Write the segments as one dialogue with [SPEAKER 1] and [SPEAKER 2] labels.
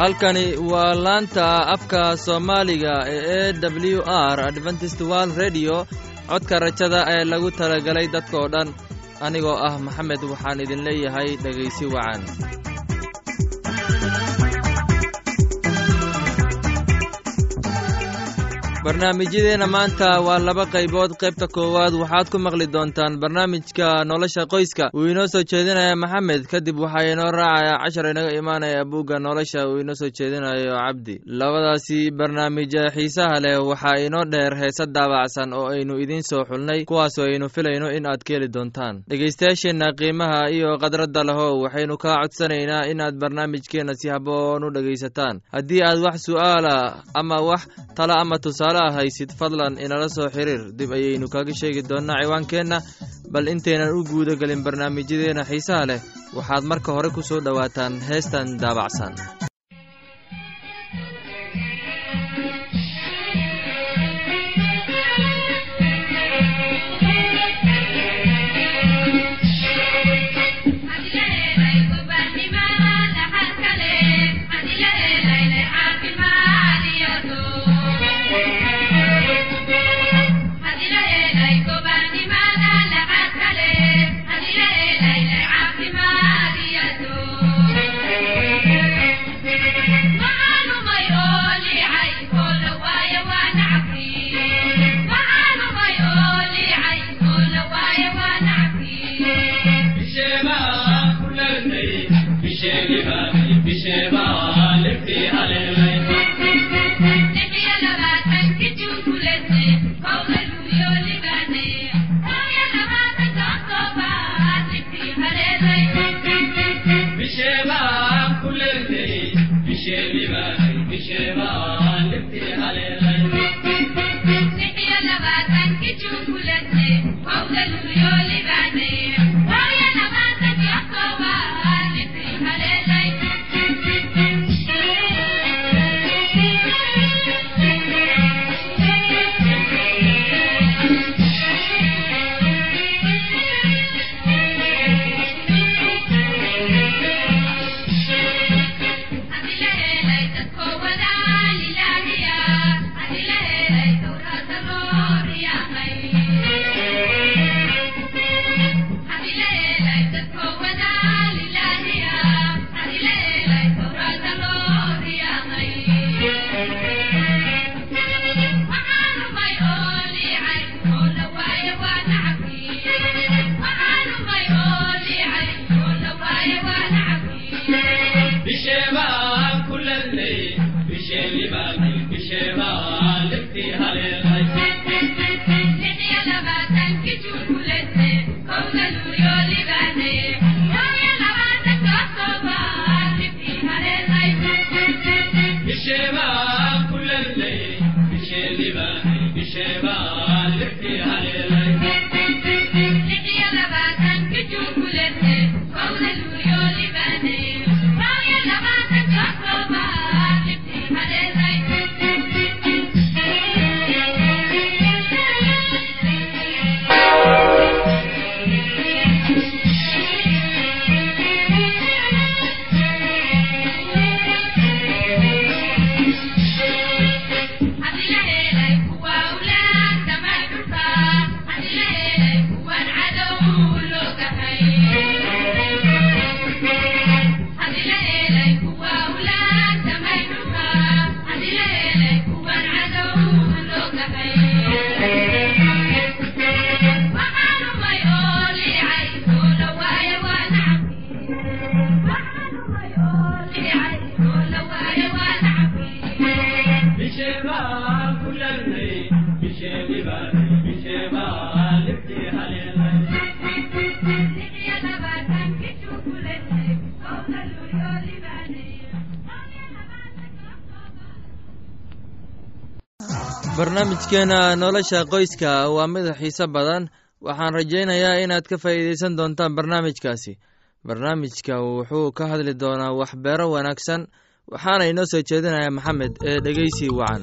[SPEAKER 1] halkani waa laanta afka soomaaliga ee e w r adventist world redio codka rajada ee lagu talagalay dadkoo dhan anigoo ah maxamed waxaan idin leeyahay dhegaysi wacan barnaamijyadeenna maanta waa laba qaybood. Qaybta koowaad waxaad ku maqli doontaan barnaamijka nolosha qoyska. Uu inoo soo jeedinaya maxamed kadib waxaa inoo raacaya cashar inaga imaanaya buugga nolosha. Uu inoo soo jeedinayo cabdi labadaasi barnaamij xiisaha leh waxaa inoo dheer heese daabacsan oo aynu idiin soo xulnay kuwaasoo aynu filayno in aad ka heli doontaan. Dhegaystayaasheenna qiimaha iyo khadradda leho waxaynu kaa codsanaynaa inaad barnaamijkeenna si haboon u dhegaysataan. Haddii aad wax su'aala ama wax tala ama tusaale haysid fadlan inala soo xiriir. Dib ayaynu kaga sheegi doonnaa ciwaankeenna. Bal intaynan u guuda gelin barnaamijyadeenna xiisaha leh. Waxaad marka hore ku soo dhowaataan heestan daabacsan Misheva barnaamijkeena nolosha qoyska waa mid xiise badan. Waxaan rajaynayaa inaad ka faa'iidaysan doontaan barnaamijkaasi. Barnaamijka wuxuu ka hadli doonaa waxbeero wanaagsan. Waxaana inoo soo jeedinaya maxamed ee dhegeysi wacan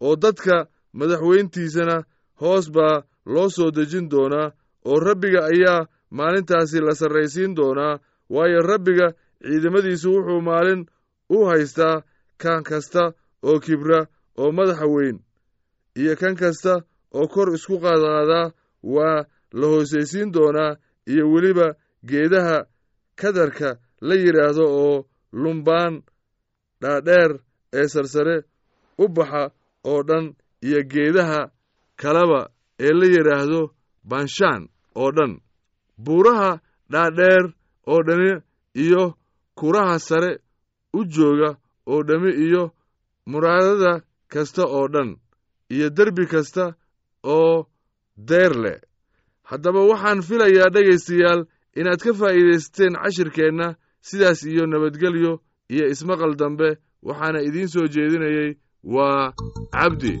[SPEAKER 2] oo dadka madaxweyntiisana hoos baa loo soo dejin doonaa oo rabbiga ayaa maalintaasi la sarraysiin doonaa waayo rabbiga ciidamadiisu wuxuu maalin u haystaa kan kasta oo kibra oo madaxa weyn iyo kan kasta oo kor isku qaadqaadaa waa la hoosaysiin doonaa iyo weliba geedaha kadarka la yidhaahdo oo lumbaan dhaadheer ee sarsare u baxa oo dhan iyo geedaha kaleba ee la yidhaahdo banshaan oo dhan. Buuraha dhaadheer oo dhani iyo kuraha sare u jooga oo dhammi iyo muraadada kasta oo dhan iyo derbi kasta oo deer leh. Haddaba waxaan filayaa dhegaystayaal inaad ka faa'iidaysateen cashirkeenna sidaas iyo nabadgelyo iyo ismaqal dambe waxaana idiin soo jeedinayey waa cabdi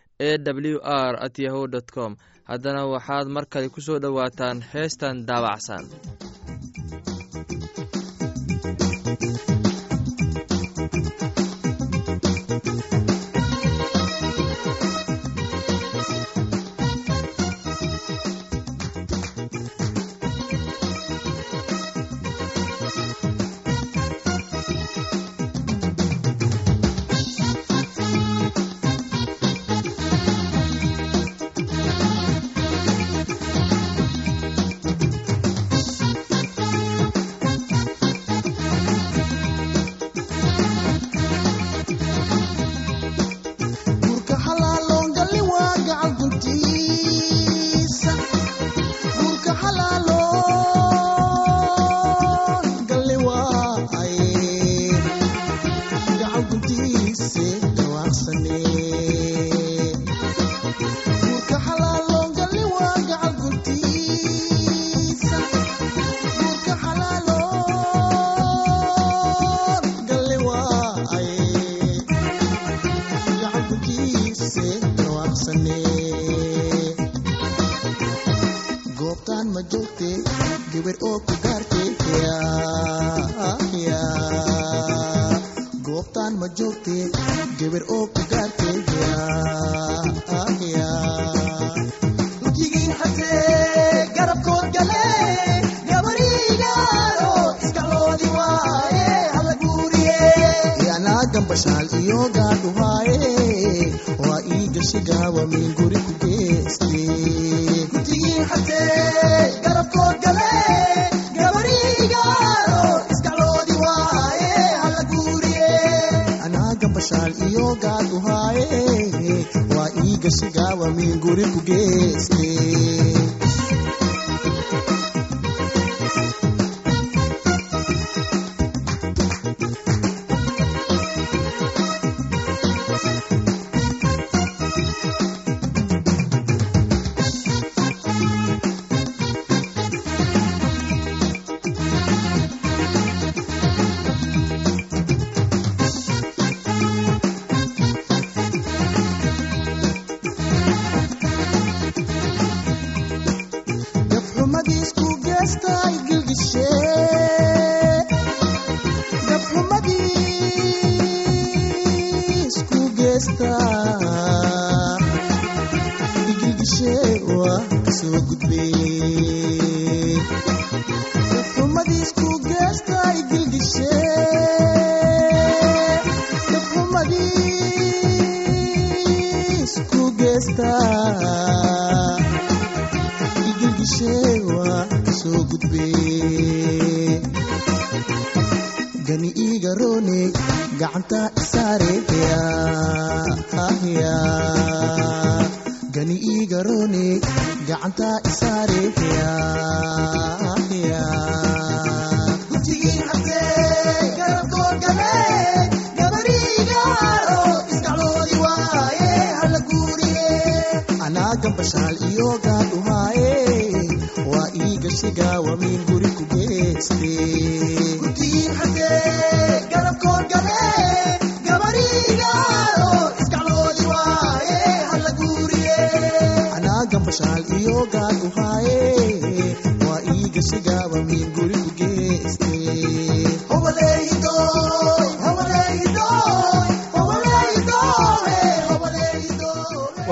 [SPEAKER 3] e w r at yahu dt com. Haddana waxaad mar kale ku soo dhowaataan heestan
[SPEAKER 4] it up. Daabacsan gani iigaroone gacanta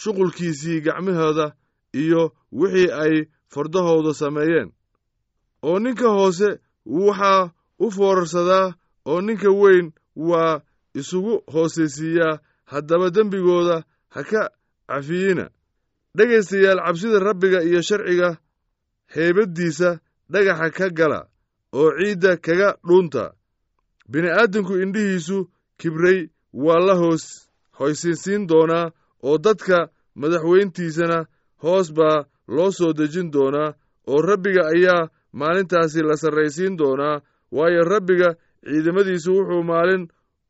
[SPEAKER 2] shuqulkiisii gacmahooda iyo wixii ay fardahooda sameeyeen. Oo ninka hoose waxaa u foorarsadaa oo ninka weyn waa isugu hoosaysiiyaa haddaba dembigooda ha ka cafiyina dhegaystayaal cabsida rabbiga iyo sharciga heybaddiisa dhagaxa ka gala oo ciidda kaga dhuunta. Bini'aadamku indhihiisu kibray waa la hoos hoysinsiin doonaa oo dadka madaxweyntiisana hoos baa loo soo dejin doonaa oo rabbiga ayaa maalintaasi la sarraysiin doonaa waayo rabbiga ciidamadiisu wuxuu maalin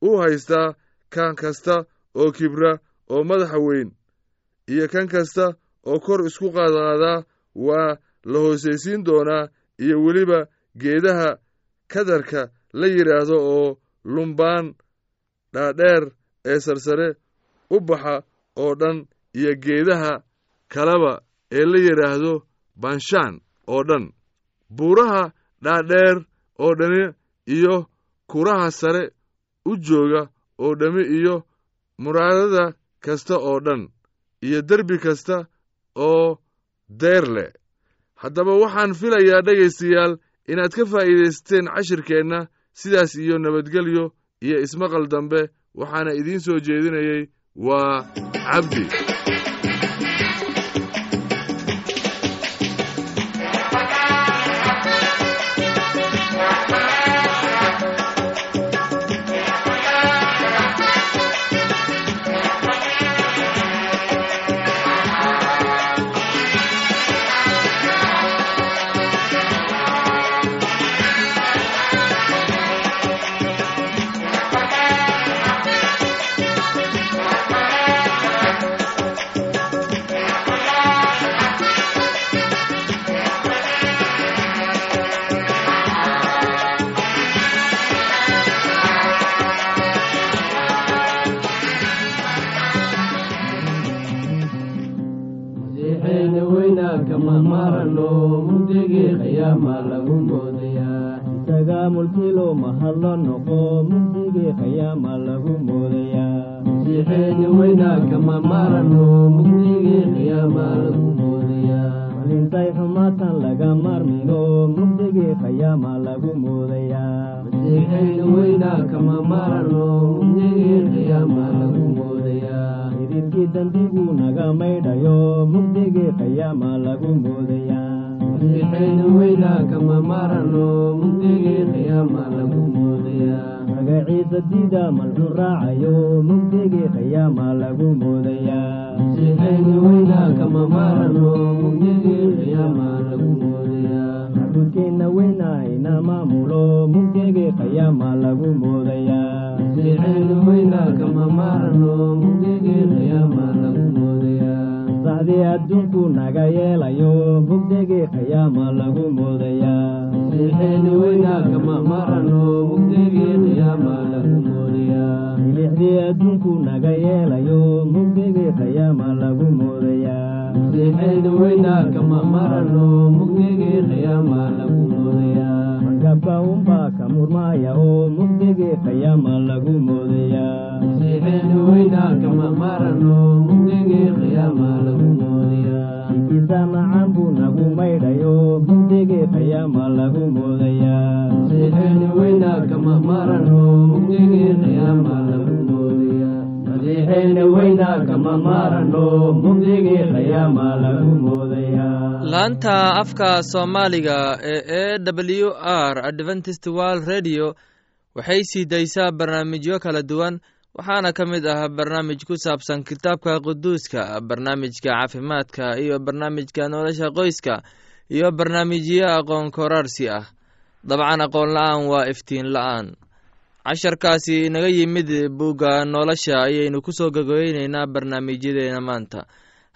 [SPEAKER 2] u haystaa kan kasta oo kibra oo madaxa weyn iyo kan kasta oo kor isku qaadqaadaa waa la hoosaysiin doonaa iyo weliba geedaha kadarka la yidhaahdo oo lumbaan dhaadheer ee sarsare u baxa oo dhan iyo geedaha kaleba ee la yidhaahdo banshaan oo dhan. Buuraha dhaadheer oo dhani iyo kuraha sare u jooga oo dhammi iyo muraadada kasta oo dhan iyo derbi kasta oo deer leh. Haddaba waxaan filayaa dhegaystayaal inaad ka faa'iidaysateen cashirkeenna sidaas iyo nabadgelyo iyo ismaqal dambe waxaana idiin soo jeedinayey waa cabdi
[SPEAKER 5] isagaa mulkilo mahadlo noqo magaciisa diida malxu raacayo mugdigii qiyaama lagu moodayaa
[SPEAKER 6] masiixayna weynaa kama marano mugdigii qiyaama lagu moodayaa
[SPEAKER 5] macbudkeenna weynaa ina maamulo mugdigii qiyaama lagu moodayaa saxdii adduunku naga yeelayo mugdigii qiyaama lagu milixdii adduunku naga yeelayo mugdigii qiyaama lagu moodayaa magabka unbaa ka murmaaya oo mugdigii qiyaama lagu kiisa macaan buu nagu
[SPEAKER 6] kama marano mugdigii qiyaama lagu moodayaa
[SPEAKER 3] laanta afka soomaaliga ee e w r adventist world radio waxay sii daysaa barnaamijyo kala duwan waxaana ka mid ah barnaamij ku saabsan kitaabka quduuska barnaamijka caafimaadka iyo barnaamijka nolosha qoyska iyo barnaamijyo aqoon koraarsi ah. Dabcan aqoon la'aan waa iftiin la'aan. Casharkaasi inaga yimid bugga nolosha ayaynu ku soo gagoyneynaa barnaamijyadeena maanta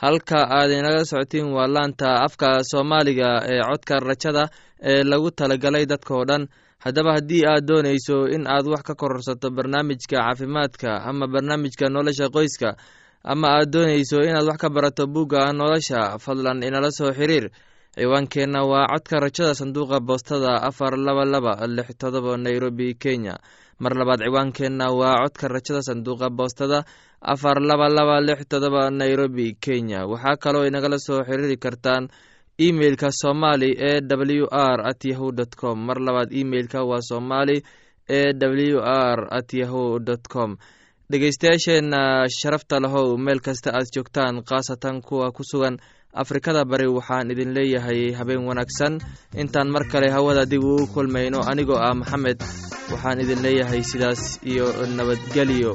[SPEAKER 3] halka aad inaga socotiin waa laanta afka soomaaliga ee codka rajada ee lagu talagalay dadkao dhan. Haddaba haddii aad doonayso in aad wax ka kororsato barnaamijka caafimaadka ama barnaamijka nolosha qoyska ama aad doonayso inaad wax ka barato bugga nolosha fadlan inala soo xiriir. Ciwaankeenna waa codka rajada sanduuqa boostada afar laba laba lix todoba nairobi kenya mar labaad ciwaankeenna waa codka rajada sanduuqa boostada afar laba laba lix todoba nairobi kenya. Waxaa kaloo inagala soo xiriiri kartaan emeilka somali e w r at yahu dt com. Mar labaad emeilka waa somali e w r at yahu dt com. Dhegeystayaasheenna sharafta lahow meel kasta aad joogtaan khaasatan kuwa ku sugan afrikada bari waxaan idin leeyahay habeen wanaagsan. Intaan mar kale hawada dib ugu kulmayno anigoo ah maxamed waxaan idin leeyahay sidaas iyo nabadgelyo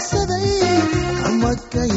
[SPEAKER 4] ku doorsaday hamadkay